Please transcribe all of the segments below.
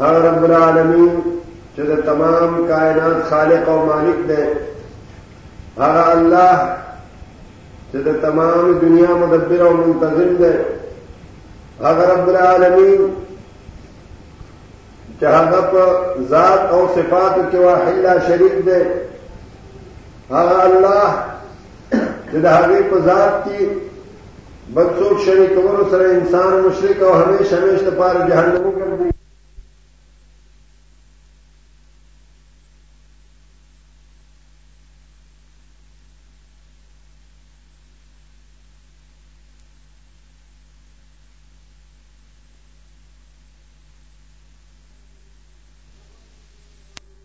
هغه رب العالمین چې د تمام کائنات خالق او مالک دی هغه الله چې د تمام دنیا مدبر او منتظم دی هغه رب العالمین چې هغه په ذات او صفات کې واحد لا شریک دی هغه الله چې د هغه په ذات کې بل څوک شریک کولو سره انسان مشرک او همیش همیش د پاره جهنم وګرځي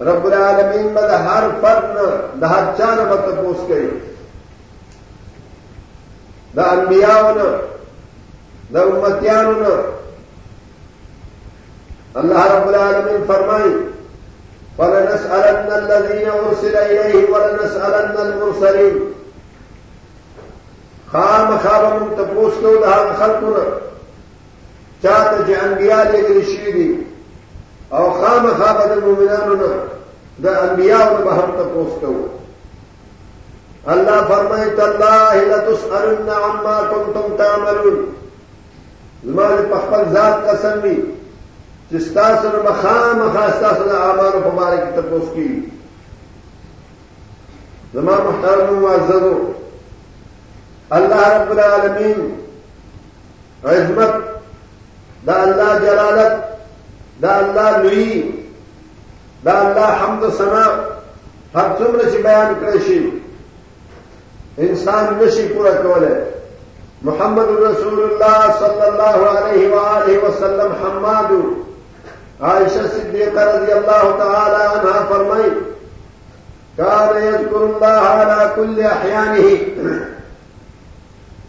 رب العالمین به د هر فرد نه د هر چا نه به تپوس کوي د انبیاو نه د امتیانو نه الله رب العالمین فرمایي فلنسألن الذين أرسل إليه ولنسألن المرسلين خام خام من تپوس کو د هغه خلقونه چاته چې انبیا لګل شوي دي او خامخا به د مؤمنانو نه د انبیاو به هم تپوس کوو الله فرمایي تالله لتسألن عما كنتم تعملون زما په خپل ذات قسم وي چې تاسو نه خامخا تاسو د اعمالو په اړه کې تپوس کیږي زما محترم معززو الله رب العالمین عظمت دا الله جلالت دا الله لوی دا الله حمد ثنا هر څومره چې بیان کړی شي انسان نشي پورا کولای محمد رسول الله صلی الله علیه و آله وسلم حماد عائشہ صدیقہ رضی اللہ تعالی عنہ فرمائی کان یذکر اللہ علی کل احیانه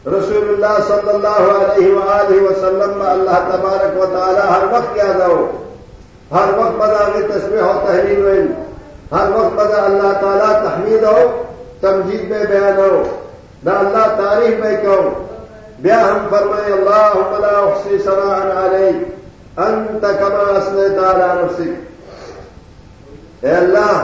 رسول الله صلی الله علیه و آله وسلم ما الله تبارک و تعالی هر وخت یاداو هر وخت بداغه تسبیح او تهلیل ویل هر وخت بد الله تعالی تحمید او تمجید به بیانو دا الله تعریف به کو بیا هم فرمای اللهم لا احصي ثناء علیک انت کما اثنیت علی نفسک اے اللہ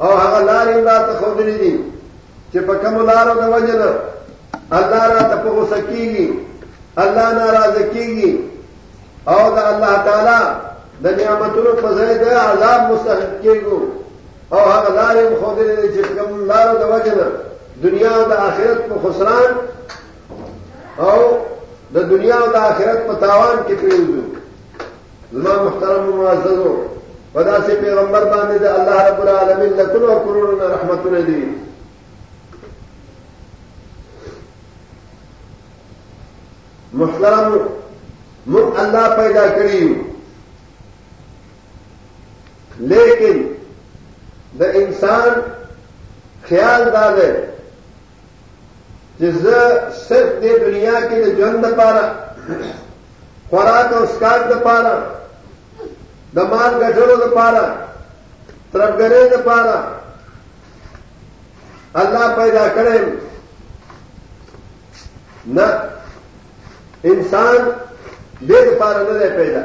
او هغه لارې یې راته ښودلې دي چې په کومو لارو د وجې نه الله راته په غوسه کېږي الله ناراضه کېږي او د الله تعالی د نعمتونو په ځای د عذاب مستحق کېږو او هغه لارې یې ښودلې دي چې په کومو لارو د وجې نه دنیا او د آخرت په خسران او د دنیا او د آخرت په تاوان کې پرېوځو زما محترم معززو پدا سے پیغمبر باندې د الله رب العالمین لکل او کروڑونه رحمتونه دي محترم موږ الله پیدا کړی لیکن د انسان خیال دا دی چې زه صرف دې دنیا کې د ژوند لپاره خوراک او ښکار لپاره د مال ګټلو لپاره ترګرې لپاره الله پیدا کړی نه انسان دې لپاره نه پیدا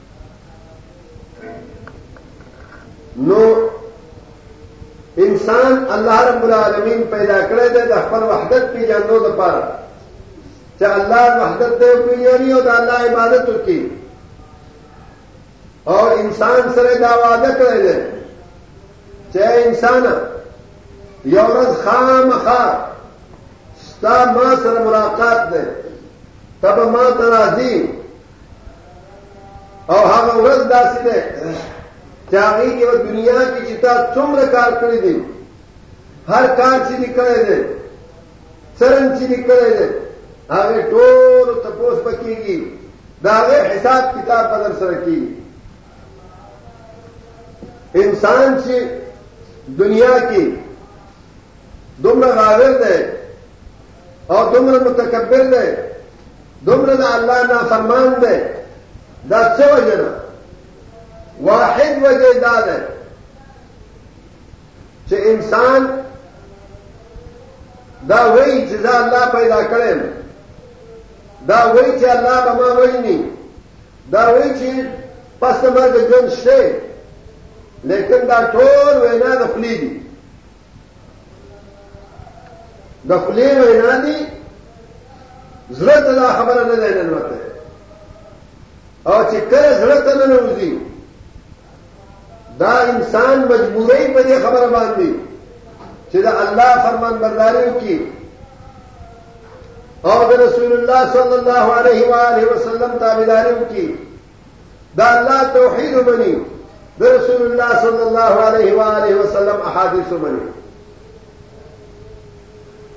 نو انسان الله رب العالمین پیدا کړی دی د خپل وحدت پیژندو دپاره چې الله وحدت دی وپېژني او د الله عبادت وکړي او انسان سره دا وعده کړی دی چې انسان یو ورځ خامخا ستا ما سره ملاقات دی ته به ما ته راځي او هغه ورځ داسې ده چې هغې کې به دنیا کې چې تا څومره کار کړی دی هر کار چې دې کړی دی څرنګ چې دې کړی دی هغې ټولو تپوس به کېږي د هغې حساب کتاب به در سره کېږي انسان چې دنیا کې دومره غاغر دی او دومره متکبر دی دومره د الله نافرمان دی دا څه وجه ده واحد وجه دا ده چې انسان دا وایي چې دا الله پیدا کړی دا وایي چې الله به ما وژني دا وایي چې پس د مرګ ژوند شته لیکن دا ټول وینا د خولې دي د خلی وینا دی زړه ته دا خبره نه ده ننوته او چې کله زړه ته نه نوځي دا انسان مجبورې په دې خبره باندې چې دا الله فرمان برداري وکړي او د رسول الله صلی الله علیه و آله وسلم تابعداري وکړي دا الله توحید ومني د رسول الله صلی الله علیه و آله وسلم احادیث ومني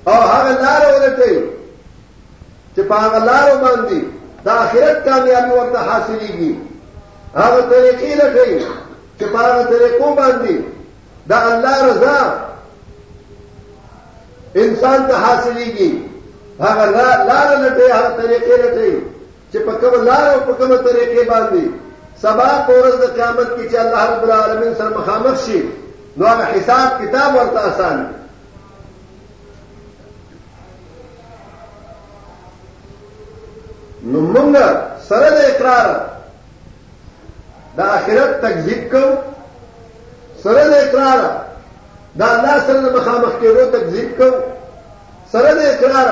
او هغه لار ورته چې په هغه لار باندې د آخرت کامیابی ورته حاصلېږي هغه طریقې لټوي چې په هغه طریقو باندې د الله رضا انسان ته حاصلېږي هغه لار لټوي هغه طریقې لټوي چې په کومه لار او په کومه طریقې باندې سبا په ورځ د قیامت کې چې الله رب العالمین سره مخامخ شي نو هغه حساب کتاب ورته آسان دی نو موږ سره د اقرار د آخرت تکذیب کو سره د اقرار د الله سره مخامخ کېدو تکذیب کو سره د اقرار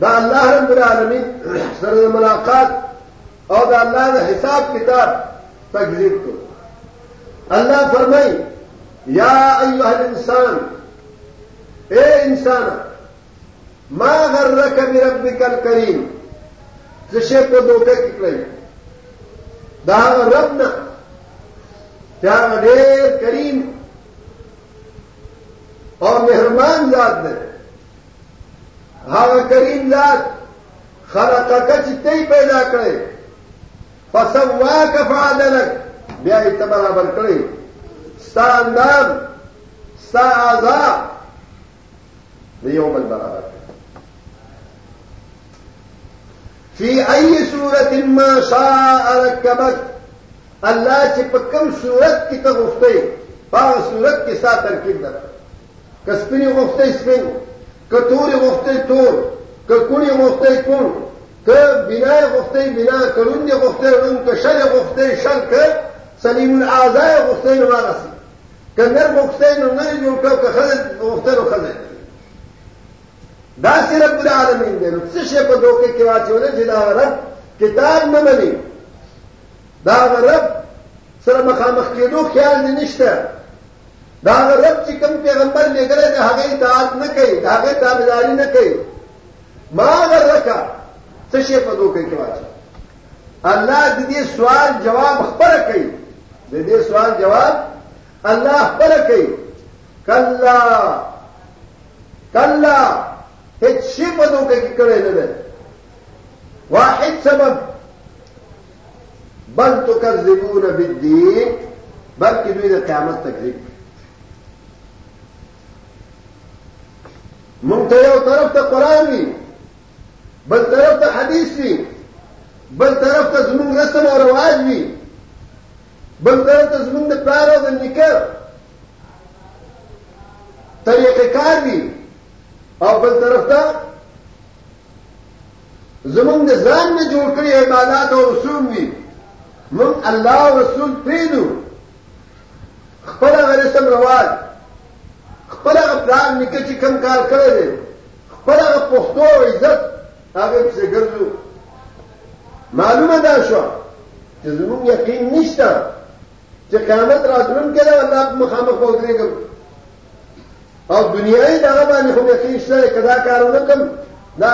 دا الله رب العالمین سره ملاقات او دا الله د حساب کتاب تکذیب کو الله فرمای یا ایها الانسان اے انسان ما غرک بربک الکریم څه شی په دوکه کې کړی دا رب نه چې هغه ډېر کریم او مهربان ذات دی هغه کریم ذات خلقک چې تی پیدا کړی فسواک فعدلک بیا یې ته برابر کړی ستا اندام ستا اعضا د یو بل برابر فی ای صورت ما شاء رکبک الله چې په کوم صورت کې ته غوښتې په صورت کې ستا ترکیب ده که سپینې غوښتې سپین که تورې غوښتې تور که کونې غوښتې کون که بنا غوښتې بنا که روندې غوښتې روند که شل غوښتې شل که سلیم الاعضاء غوښتې نو مارسي که نر غوښتې نو نر جوړ کړه که ښځه غوښتې نو ښځه داسې رب العالمین دی نو څه شی په دوکه کې واچولی چې دا رب کتاب نه مني دا رب سره مخامخ کېدو خیال دې نشته دا رب چې کوم پیغمبر لېږلی دی هغه اطاعت نه کوي د هغې تابعداري نه کوي ما غرکه څه شی په دوکه کې واچوه الله د دې سوال جواب خپله کوي د دې سوال جواب الله خپله کوي کلا کلا هیڅ شی په دوکه کې کړی نه دی واحد سبب بل تکذبون بالدین بلکې دوی د قیامت تکذیب مونږ ته یو طرف ته قرآن وي بل طرف ته حدیث وي بل طرف ته زمونږ رسم او رواج وي بل طرف ته زمونږ د پلار او د نیکه طریقه کار دي او بل طرف ته زمونږ د ځان نه جوړ کړي عبادات او رسوم دي مونږ الله او رسول پریدو خپل هغه رسم رواج خپل هغه پلار نیکه چې کم کار کړی دی خپل هغه پښتو عزت هغه پسې ګرځو معلومه دا شوه چې زموږ یقین نشته چې قیامت راتلون کې دا الله مخامخ پوتري کوم او دنیاي دا باندې خو یقین شته کدا کارونه کوم دا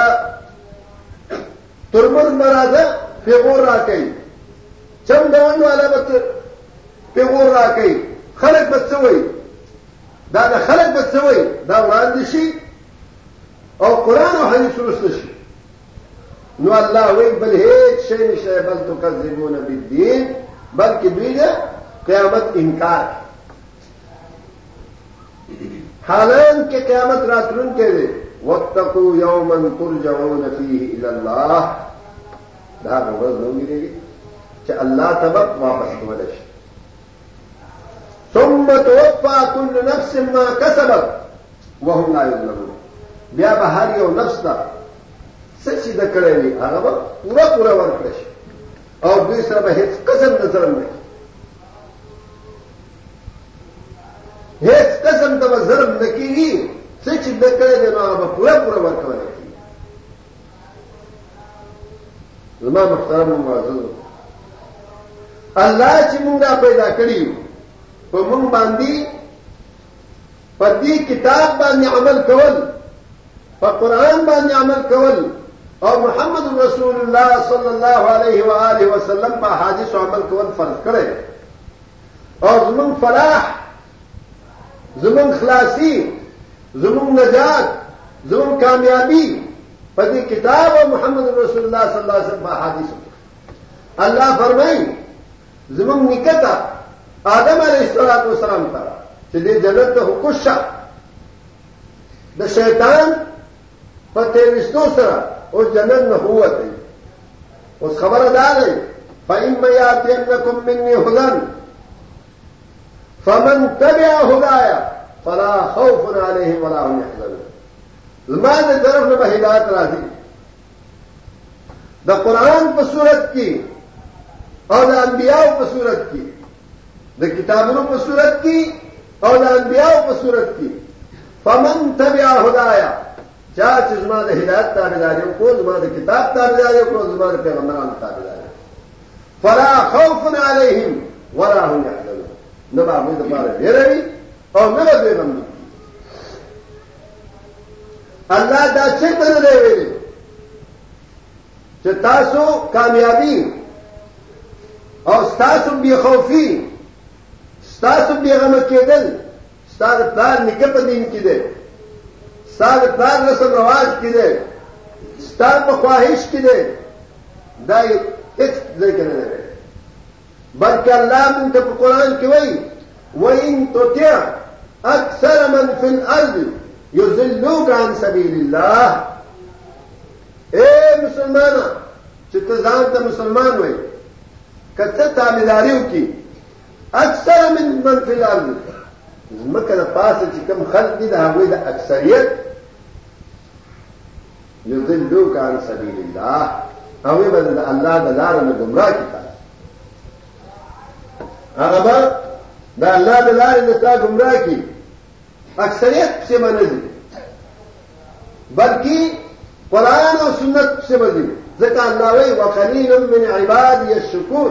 ترمر مرزه پیغور راکې چم دون والا بت پیغور راکې خلک بچوي دا د خلک بچوي دا وړاندې شي او قران او حدیث ورسته شي نو الله وی بل هیڅ شی نشته بل تکذبون بالدین بلکې دوی د قیامت انکار حالان کې قیامت راتلون کې دی واتقوا یوما ترجعون فيه الى الله دا ورځ نو ویریږي چې الله تبارک واپس کول شي ثم توفى كل نفس ما كسبت وهم لا يظلمون بیا به هر یو نفس ته څه چې د کړی وي هغه به پوره پوره ورکړی شي او دوی سره به هېڅ قسم نه ظلم نه هېڅ قسم ته به ظلم نه کېږي څه چې د کړی دی نو هغه به پوره پوره ورکولی زما محترم معزز الله چې موږ پیدا کړی په موږ باندې په دې کتاب باندې عمل کول په قران باندې عمل کول او محمد رسول الله صلی الله علیه و آله وسلم په حادث عمل کول فرض کړی او زمون فلاح زمون خلاصي زمون نجات زمون کامیابی په دې کتاب او محمد رسول الله صلی الله علیه وسلم په حدیثو کې الله فرمایي زمون نکتا آدم علیه السلام ته چې دې جنت ته کوشا د شیطان په تیرستو سره او جنت نه هوته اوس خبره ده فإما يأتينكم مني هدى فمن تبع هدايا فلا خوف عليهم ولا هم يحزنون زما د طرف نه هدایت راځي د قران په صورت کې او د انبیاو په صورت کې د کتابونو په صورت کې او د انبیاو په صورت کې فمن تبع هدايا چا چې زما د هدایت تابعداري وکړو زما د کتاب تابعداري وکړو زما د پیغمبرانو تابعداري فلا خوف علیهم ولا هم يحزنون نه به موږ لپاره ویروي او نه به دوی غمجن الله دا چېرته نه دی ویلي چې تاسو کامیابی او ستاسو بی خوفی ستاسو بی غم کېدل ستا د پلار نیکه په دین کې دی ستا د پلار رسم رواج کې دی ستا په خواهش کې دی دا هیڅ ځای کې نه دی بلکې الله مونږ ته په قرآن کې وایي وإن تطع أكثر من في الأرض يضلوك عن سبيل الله اے مسلمانان چې ته ځان ته مسلمان وای کته تابعداري وکي اکثر من من فی الارض ځمکه د پاسه چې کوم خلق دي د هغوی د اکثریت یضلوک عن سبیل الله هغوی به د الله د لارې نه ګمراه کړي تاسو هغه به د الله د لارې نه تا ګمراه کړي اکثریت پسې به نه ځي بلکې قرآن او سنت پسې به ځي ځکه الله وایي وقلیل من عبادی الشکور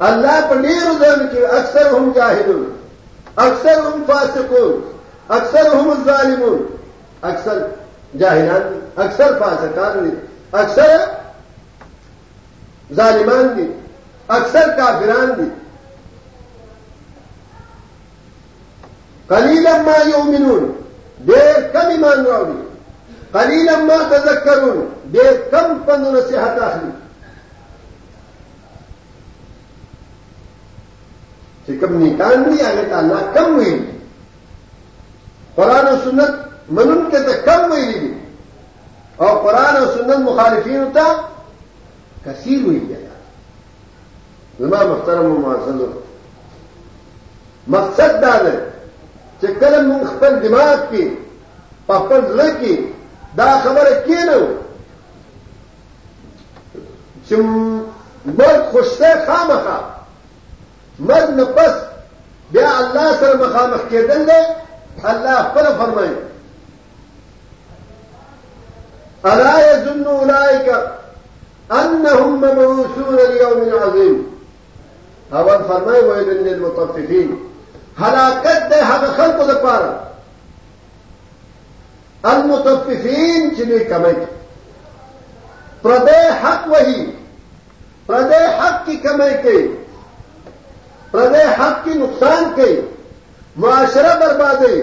الله په ډیرو ځایونو کې اکثر هم جاهلون اکثر هم فاسقون اکثر هم ظالمون اکثر جاهلان دي اکثر فاسقان دي اکثر ظالمان دي اکثر کافران دي قلیلا ما یؤمنون ډېر کم ایمان راوړي قلیلا ما تذکرون ډېر کم پند نصیحت اخلي چې کوم نیکان دي هغه ته الله کم ویل قران او سنت منون کې ته کم ویل دي او قران او سنت مخالفین ته کثیر ویل دي زما محترم و معززو مقصد دا دی چې کله مونږ خپل دماغ کې په خپل زړه کې دا خبره کینو چې مرګ خوشته خامخا مرګ نه پس بیا الله سره مخامخ کېدل دی الله خپل فرمایي الا يظن اولئک انهم مبعوثون ليوم عظيم اول فرمای ویل للمطففين هلاکت د هغه خلکو د پاره المطففين چې دوی کمای پردې حق وهي پردې حق کی کمای کوي پردې حق کی نقصان کوي معاشره بربادي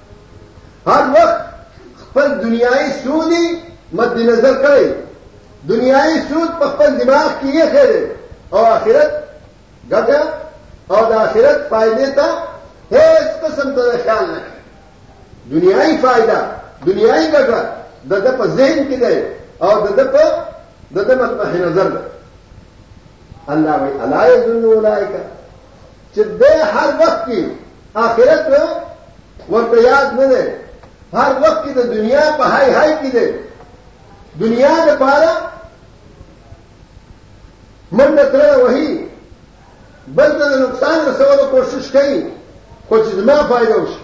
هر وخت خپل دنیاي سودی مد نظر کړی دنیاي سود په خپل دماغ کې یې خېره او آخرت ګټه او د آخرت فائدې ته هیڅ قسم ته خیال نه دنیاي فائدہ دنیاي ګټه د د په ذهن کې ده او د د په د د مطمح نظر ده الله وی الا یظن اولئک چې دی هر وخت کې آخرت نه ورته یاد نه دی هر وخت کې د دنیا په های های کې دی دنیا لپاره منډه ترړه وهي بل ته د نقصان رسولو کوشش کوي خو چې زما فایده وشي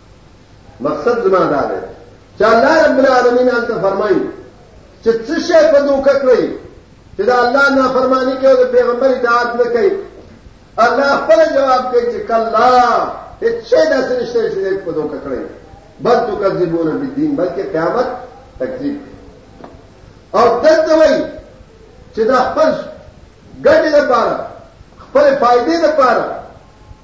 مقصد زما دا دی چې الله رب العالمین هلته فرمایي چې څه شی په دوکه کړئ چې د الله نافرماني کوي او د پیغمبر اطاعت نه کوي الله خپل جواب کوي چې کلا هیڅ شی داسې نشته چې په دوکه کړئ بل تکذبون بالدین بلکې قیامت تکذیب او دلته وایي چې دا خپل ګټې لپاره خپل فائدې لپاره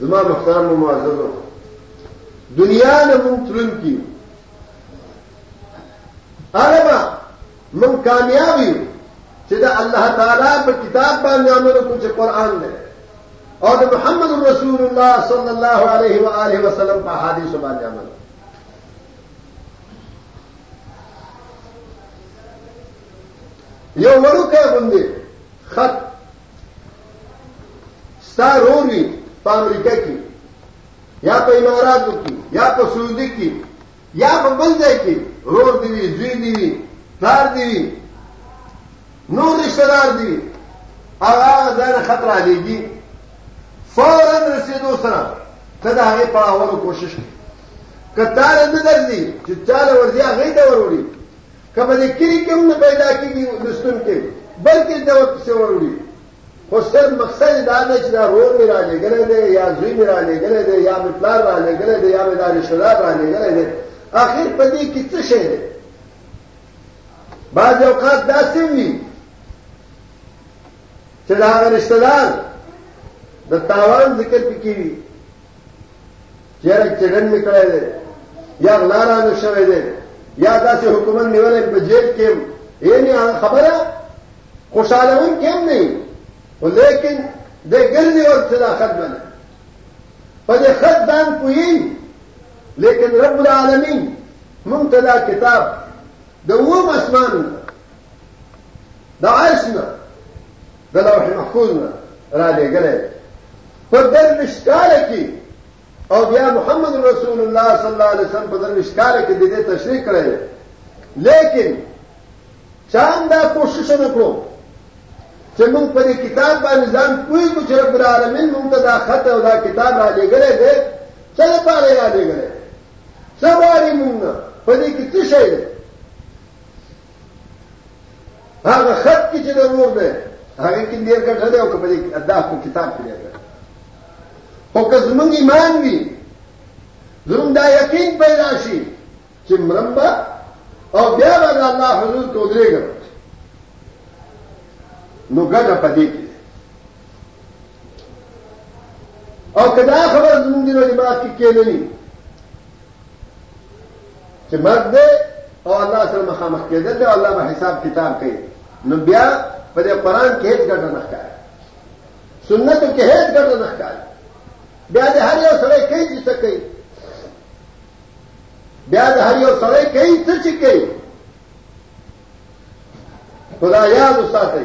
زما مختار مو معزز دنیا نه مونږ تلون کیو هغه مونږ کامیاب یو چې د الله تعالی په کتاب باندې عمل وکړو چې قران دی او د محمد رسول الله صلی الله علیه و آله وسلم په حدیث باندې عمل یو ورکه باندې خط ستا رور وي په امریکا کې یا په اماراتو کې یا په سعودي کې یا په بل ځای کې رور دی وي زوی دی وي پلار دی وي نور رشتہ دار دی وي او هغه ځای نه خط رالیږي فورا رسېدو سره ته د هغې پړاوولو کوشش کوي که تاله نه درځي چې چاله ورځي هغې ته وروړي که په دې کلي کې هم نه پیدا کېږي لوستونکی بلکې د ورپسې وروړي خو صرف مقصد دا دی چې دا رور مې رالېږلی دی یا زوی مې رالېږلی دی یا مې پلار رالېږلی دی یا مې دا رشته دار رالېږلی دی اخر په دې کې څه شی دی بعضې اوقات داسې وي چې د هغه رشته دار د تاوان ذکر پکې وي چېر اکسیډنټ مې کړی دی یا غلا رانه شوی دی یا داسې حکومت نیولی په جیب کې یم یې نه هغه خبره خوشحالوونکې هم نه وي خو لیکن دی ګرځي ورپسې دا خط باندې په دې خط ځان پوهېږي لیکن رب العالمین مونږ ته دا کتاب د اووم اسمان نه د عرش نه د لوح محفوظ نه را لېږلی دی په درویشت کاله کې او بیا محمد رسول الله صلی الله علیه وسلم په درویشت کاله کې د دې تشریح کړی دی لیکن چا هم دا کوشش نه کړو چې موږ په دې کتاب باندې ځان پوهېږو چې رب العالمین موږ ته دا خط او دا کتاب را لېږلی دی څه لپاره یې را لېږلی څه غواړي موږ نه په دې کې څه شی دی هغه خط کې چې ضرور دی هغه کې ډېر ګټه ده او که په دې اهداف په کتاب کې ډېر ګټه خو که زمونږ ایمان وي زمونږ دا یقین پیدا شي چې مرم به او بیا به د الله حضور ته ودرېږم نو ګټه په دې کې او که دا خبره زمونږ د دماغ کې کېنوي چې مرګ دی او الله سره مخامخ کېدل دی او الله به حساب کتاب کوي نو بیا په دې قرآن کې هېڅ ګټه نه ښکاري سنتو کې هېڅ ګټه نه ښکاري بیا د هر یو سړی کوي چې څه کوي بیا د هر یو سړی کوي څه چې کوي خدا یاد وساتئ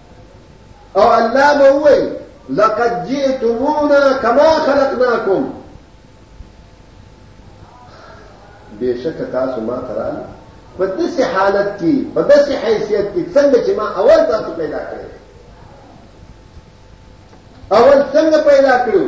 او الله به ووایي لقد جئتمونا کما خلقناکم بېشک تاسو ما ته راغلي په داسې حالت کې په داسې حیثیت کې څنګه چې ما اول تاسو پیدا کړی اول څنګه پیدا کړو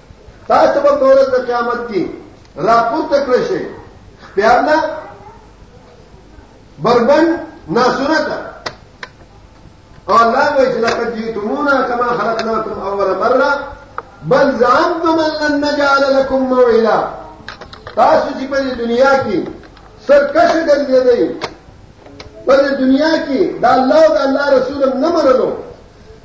تاسو به په ورځ د قیامت کې راپورته کړی شئ خپیان نه بربند ناسونه ته او الله وایي چې لقد جئتمونا کما خلقناکم اول مره بل زعمتم ان لن نجعل لكم موعدا تاسو چې په دنیا کې سرکش ګرځېدئ په دنیا کې د الله او د الله رسول نه منلو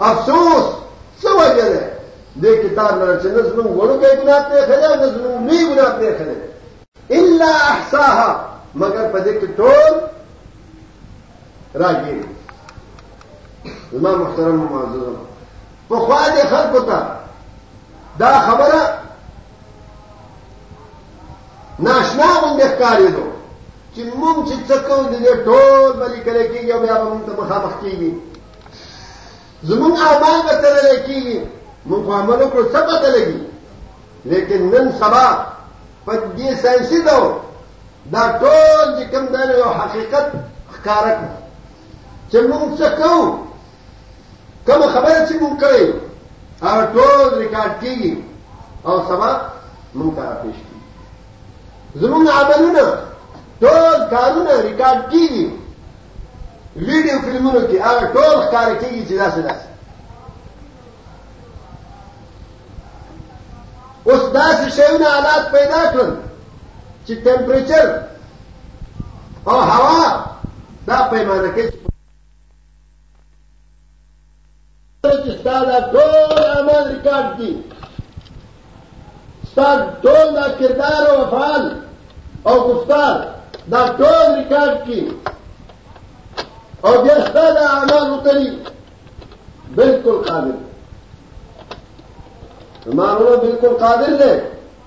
افسوس څه وجه ده دې کتاب لره چې نه زمونږ وړوکی ګناه پرېښی دی او نه زمونږ لوی ګناه پرېښی دی الا احصاها مګر په دې کې ټول راګیر زما محترم معززم پخوا دې خلکو ته دا خبره ناشنا غوندې ښکارېدو چې مونږ چې څه کوو د دې ټول به لیکلی کېږي او بیا به مونږ ته مخامخ کېږي زمونږ اعمال به تللی کېږي مونږ خو عمل وکړو څه پته لګي لیکن نن سبا په دې ساینسي دور دا ټول چې کوم دی یو حقیقت ښکاره کړو چې مونږ څه کوو کومه خبره چې مونږ کړې هغه ټول ریکارډ کیږي او سبا مونږ ته پیش کیږي زمونږ عملونه ټول کارونه ریکارډ کیږي ویډیو فلمونو کې هغه ټول ښکار کیږي چې داسې داسې اوس داسې شیونه حالات پیدا کړل چې ټمپریچر او هوا دا پیمانه کوي چې ستا دا ټول اعمال ریکارډ دي ستا ټول دا کردار او افعال او گفتار دا ټول ریکارډ کی او بیا ستا دا اعمال وتري بالکل قادر مانو بالکل قادر دی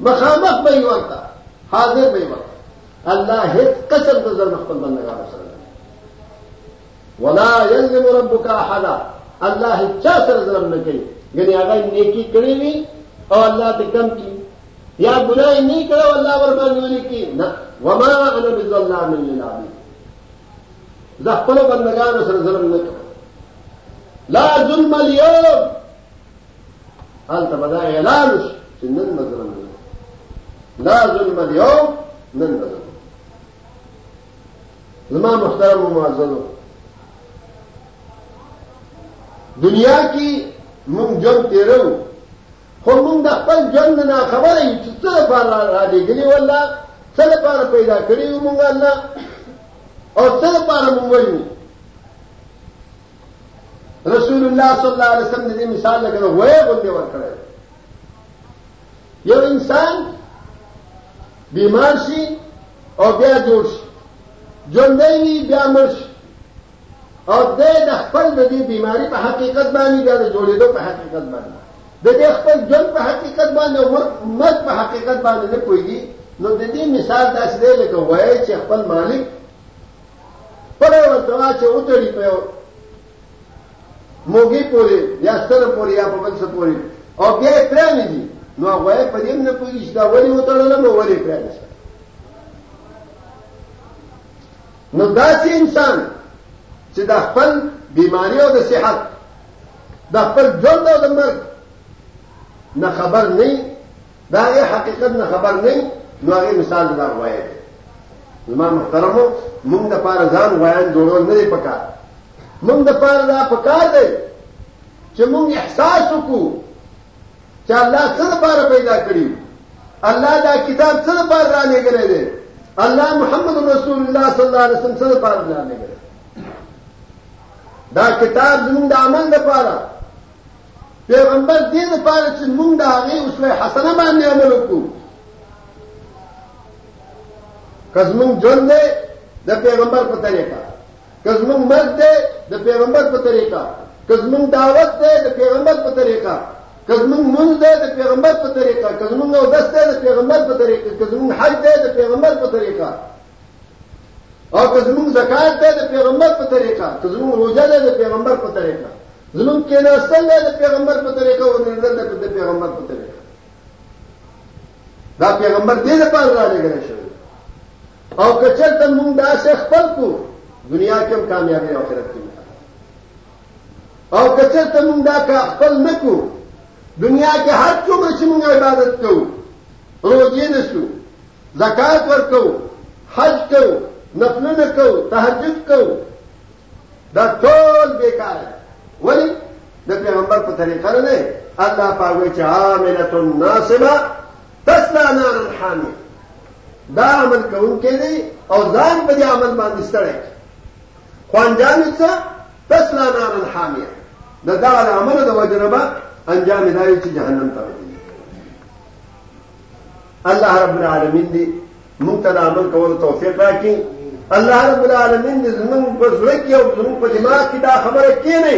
مخامخ به یې ورته حاضر به یې ورته الله هیڅ قسم د ظلم خپل بندګانو سره نه ولا یظلم ربک احدا الله چا سره ظلم نه کوي ګنې هغه نیکی کړې وي او الله ته کم کی یا ګناه نه کړو الله ور باندې ولیکي نه وما انا بظلام للعبید زه خپل بندگانو سره ظلم نه کوم لا ظلم اليوم هلته به دا اعلان شي چې نن به ظلم دی دا ظلم دی او نن به ظلم زما محترم و معززو دنیا کې مونږ جنګ تیرو خو مونږ د خپل جنګ نه خبره یو چې څه لپاره را لېږلي والله څه لپاره پیدا کړي یو مونږ الله او څه لپاره مونږ وایو رسول الله صلی الله علیه وسلم دې مثال لکه غوې غوندې ورکړی یو انسان بیمار شي او بیا جوړ شي ژوندی وي بیا مړ شي او دی د خپل د دې بیماري په حقیقت باندې بیا د جوړېدو په حقیقت باندې د دې خپل ژوند په حقیقت باندې او مرګ په حقیقت باندې نه پوهېږي نو د دې مثال داسې دی لکه وایي چې خپل مالک پړې ورته واچه وتړي په یو موږي پورې یا ستره پورې یا په بل څه پورې او بیا یې پرانیزي نو هغه یې په دې نه پوهېږي چې دا ولې وتړله نو ولې پرانیسته نو داسې انسان چې د خپل بیماری او د صحت د خپل ژوند او د مرګ نه خبر نه دا غي حقیقت نه خبر نه نو هغه مثال دا وایي زما محترمو موږ د پاره ځان وایان جوړول نه دی پکار موږ د پاره دا پکار دی چې موږ احساس وکړو چې الله څه لپاره پیدا کړی الله دا کتاب څه لپاره را لګره دی الله محمد رسول الله صلی الله علیه وسلم څه لپاره را لګره دا کتاب زموږ د عمل لپاره پیغمبر دې لپاره چې موږ د هغې اسوه حسنه باندې عمل وکړو که زموږ ژوند دی د پیغمبر په طریقه که زموږ مرګ دی د پیغمبر په طریقه که زموږ دعوت دی د پیغمبر په طریقه که زموږ مونځ دی د پیغمبر په طریقه که زموږ اودس دی د پیغمبر په طریقه که زموږ حج دی د پیغمبر په طریقه او که زمونږ زکات دی د پیغمبر په طریقه که زمونږ روزه ده د پیغمبر په طریقه زمونږ کېناستل دی د پیغمبر په طریقه او نړدل دی د پیغمبر په طریقه دا پیغمبر دې لپاره را لګل شوی او که چرته مونږ دا څه خپل کو دنیا کې هم کامیابی او آخرت کې او که چرته مونږ دا کا خپل نکو دنیا کې هر څومره چې مونږ عبادت کوو روزې نشو زکات ورکو حج کو نفلونه کو تهجد کو دا ټول بیکار ولی د پیغمبر په طریقه نه الله پاوی چې عاملۃ الناصبه تسلا نار الحامی دا عمل کوونکې دی او ځان په دې عمل باندې ستړی خوانجان څه تسلا نار الحامی دا دا عمل د وجنبه انجام دی چې جهنم ته الله رب العالمین دې موږ ته د عمل کولو توفیق راکړي الله رب العالمین دې زموږ په زړه کې او زموږ په دماغ کې دا خبره کېنه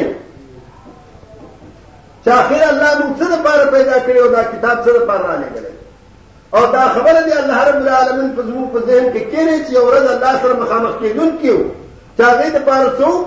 چې اخر الله موږ څه لپاره پیدا کړی او دا کتاب څه لپاره را لګړي او دا خبره دې الله رب العالمین په زموږ په ذهن کې کېنه چې ورځ الله سره مخامخ کېدون کیو چې هغه د پاره څوک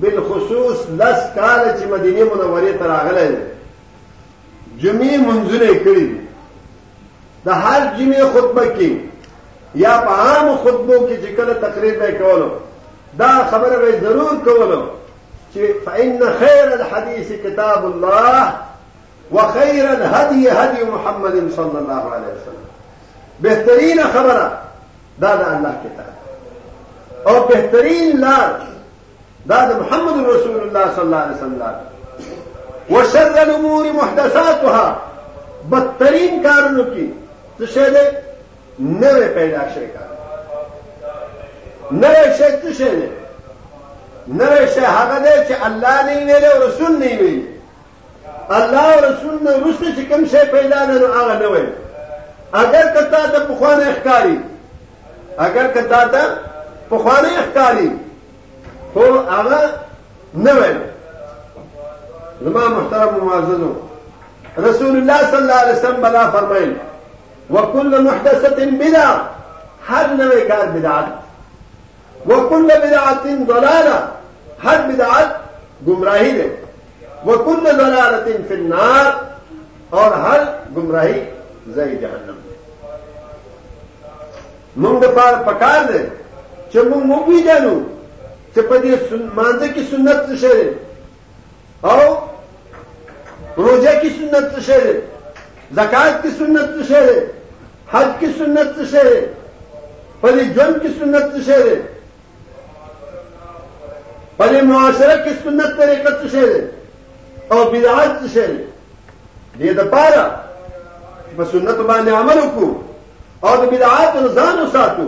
بالخصوص لس کال چې مدینه منوره ته راغلی دی جمعې منځونه کړی دي د هر جمعې خطبه کې یا په عام خطبو کې چې کله تقریر به کولو دا خبره به ضرور کولو چې فإن خير الحديث كتاب الله وخير الهدي هدي محمد صلى الله عليه وسلم بهترین خبره دا د الله کتاب او بهترین لار دا د محمد رسول الله صلی الله علیه وسلم لار وشر الامور محدثاتها بدترین کارونو کې څه شی دی نوې پیدا شي کار نوې شی څه شی دی نوې شی هغه دی چې الله نه ویل او رسول نه ویل الله او رسول نه وروسته چې کوم شی پیدا نه نو هغه نه وایي اگر که تا ته پخوانی ښکاري اگر که تا ته پخوانی ښکاري خو هغه نه وایي زما محترم معززو رسول الله صلی الله علیه وسلم بلا فرمایل وکل محدثه بدعه هر نوې کار بدعت وکل بدعت ضلاله هر بدعت گمراهی ده وکل ضلاله فی النار اور هر گمراهی زئی جهنم ده موږ د پاره پکار ده چې موږ مو پیژنو چې په دې مانځ کې سنت څه شي او روزه کی سنت څه شی دی زکات کی سنت څه شی دی حج کی سنت څه شی دی په دې ژوند کی سنت څه شی دی په دې معاشره کی سنت طریقه څه شی دی او بدعت څه شی دی دې د پاره په سنت باندې عمل وکړو او د بدعات نه ځان وساتو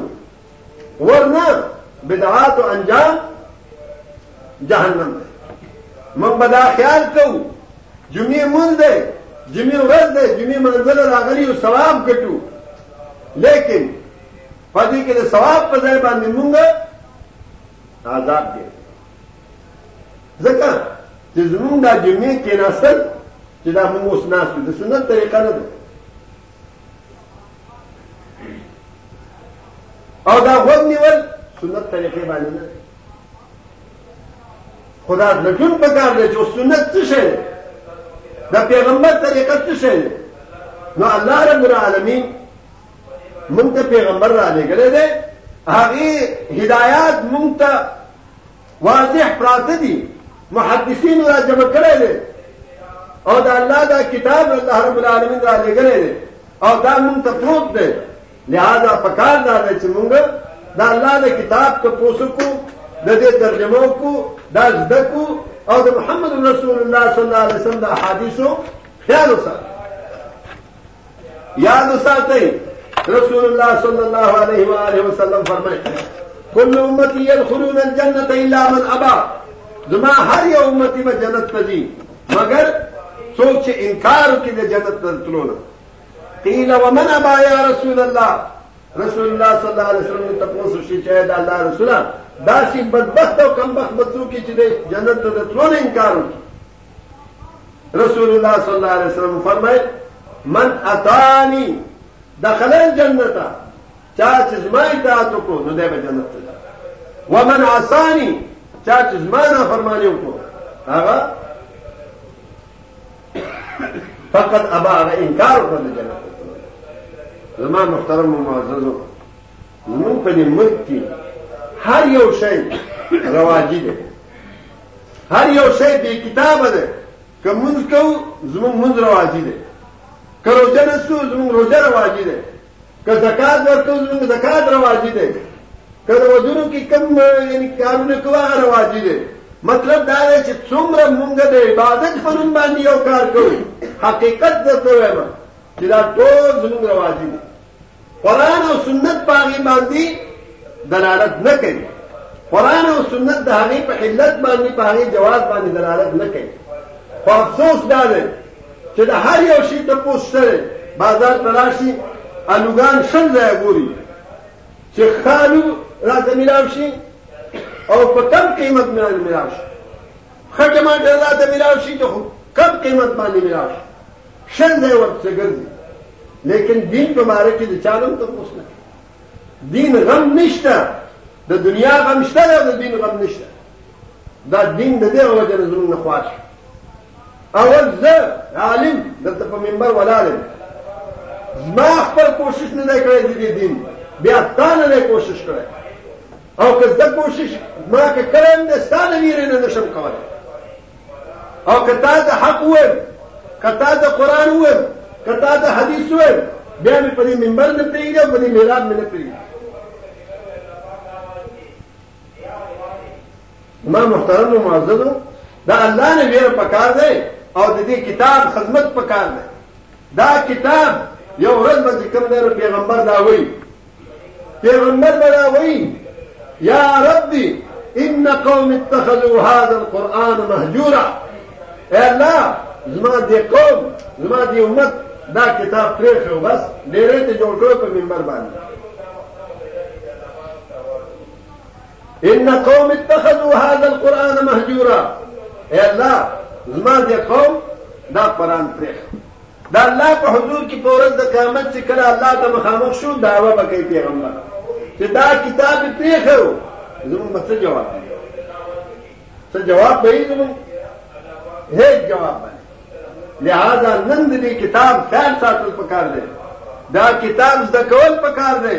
ورنه بدعات او انجام جهنم دی موږ به دا خیال کوو جمعې مونږ دی جمعې ورځ دی جمعې منزل راغلی او ثواب ګټو لیکن په دې کې د ثواب په ځای باندې مونږ عذاب دی ځکه چې زمونږ دا جمعې کې ناصل چې دا موږ اوس ناست د سنت طریقه نه ده او دا غوږ نیول سنت طریقې باندې نه خدا لټون پکار دی چې سنت څه شي دا پیغمبر طریقه څه شي نو الله رب العالمین مونږ ته پیغمبر را لګلې ده هغه هدایات مونږ ته واضح پراته دي محدثینو را جمع کړی دی او د الله دا کتاب الله رب العالمین را لېږلی دی او دا مونږ ته پروت دی لهذا پکار دا دی چې مونږ د الله د کتاب ته پوسو کو د دې ترجمه کو دا زده کو او د محمد رسول الله صلی الله علیه وسلم د احادیثو خیال وساتو یاد وساتئ رسول الله صلی الله علیه و آله وسلم فرمایي کل امتی يدخلون الجنه الا من ابا زما هر یو امتی به جنت ته ځي مګر څوک چې انکار کوي د جنت ته تلو نه قیل ومن ابا یا رسول الله رسول الله صلی الله علیه وسلم ته پوښتنه شي چې دا الله رسول الله دا چې بدبخت او کمبخت بچو کې چې جنت ته تلو نه انکار وکړي رسول الله صلی الله علیه وسلم فرمایي من اتانی دخل الجنت چا چې زما اطاعت وکړو نو دی به جنت ته ځي ومن عصانی چا چې زما نافرماني وکړو هغه فقط ابا هغه انکار وکړ د جنت زما محترم معززو زموږ په دې ملک کې هر یو شی رواجي دی هر یو شی بې کتابه دی که مونځ کوو زموږ مونځ رواجي دی که روژه نه څو زموږ روژه رواجي دی که زکات ورکوو زموږ زکات رواجي دی که د ودونو کې کم یعنې کارونه کوو هغه رواجي دی مطلب دا دی چې څومره مونږ د عبادت په نوم باندې یو کار کوو حقیقت درته وایم چې دا ټول زموږ رواجي دی قرآن او سنت په هغې باندې دلالت نه کوي قرآن او سنت د هغې په حلت باندې په هغې جواز باندې دلالت نه کوي خو افسوس دا دی چې د هر یو شي تپوس سره بازار ته راشي الوګان شل ځایه ګوري چې خالو راته میلاو شي او په کم قیمت باندې میلاو شي ښه ټماټر راته میلاو شي چې کم قیمت باندې میلاو شي شل ځای ورپسې ګرځي لیکن دین په باره کې د چا غم تپوس نه کوي دین غم نشته د دنیا غم شته او د دین غم نشته دا دین د دې وجه نه زموږ نه خواش اول زه عالم دلته په منبر ولالم زما خپل کوشش نه دی کړی د دې دین بیا تا نه دی کوشش کړی او که زه کوشش ما که کړی هم دی ستا د ویرې نه نشم کولی او که تا ته حق وویل که تا ته قرآن وویل که تا ته حدیث وویل بیا مې په دې منبر نه پرېږدي او په دې محراب مې نه پرېږدي ما محترم او معززو دا الله نه ویره پکار دی او د دې کتاب خدمت پکار دی دا کتاب یو ورځ به کوم دی پیغمبر دا وایي پیغمبر بلا وی یا ربی ان قوم اتخذوا هذا القرآن مهجورا اے اللہ زما دی قوم زما دی امت دا کتاب پرې شو بس ډېرې ته جوړ کړو په منبر باندې ان قوم اتخذوا هذا القرآن مهجورا اے اللہ زما دی قوم دا قرآن پرې شو د الله په حضور کې په ورځ د قیامت چې کله الله ته مخامخ شو دعوه به کوي پیغمبر چې دا کتاب یې پرېښی و زمونږ به څه جواب دی څه جواب به یې زمونږ هېڅ جواب به لہذا نن د دې کتاب خیال ساتل پکار دی دا کتاب زده کول پکار دی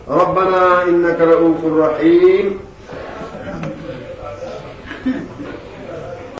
ربنا إنك رؤوف رحيم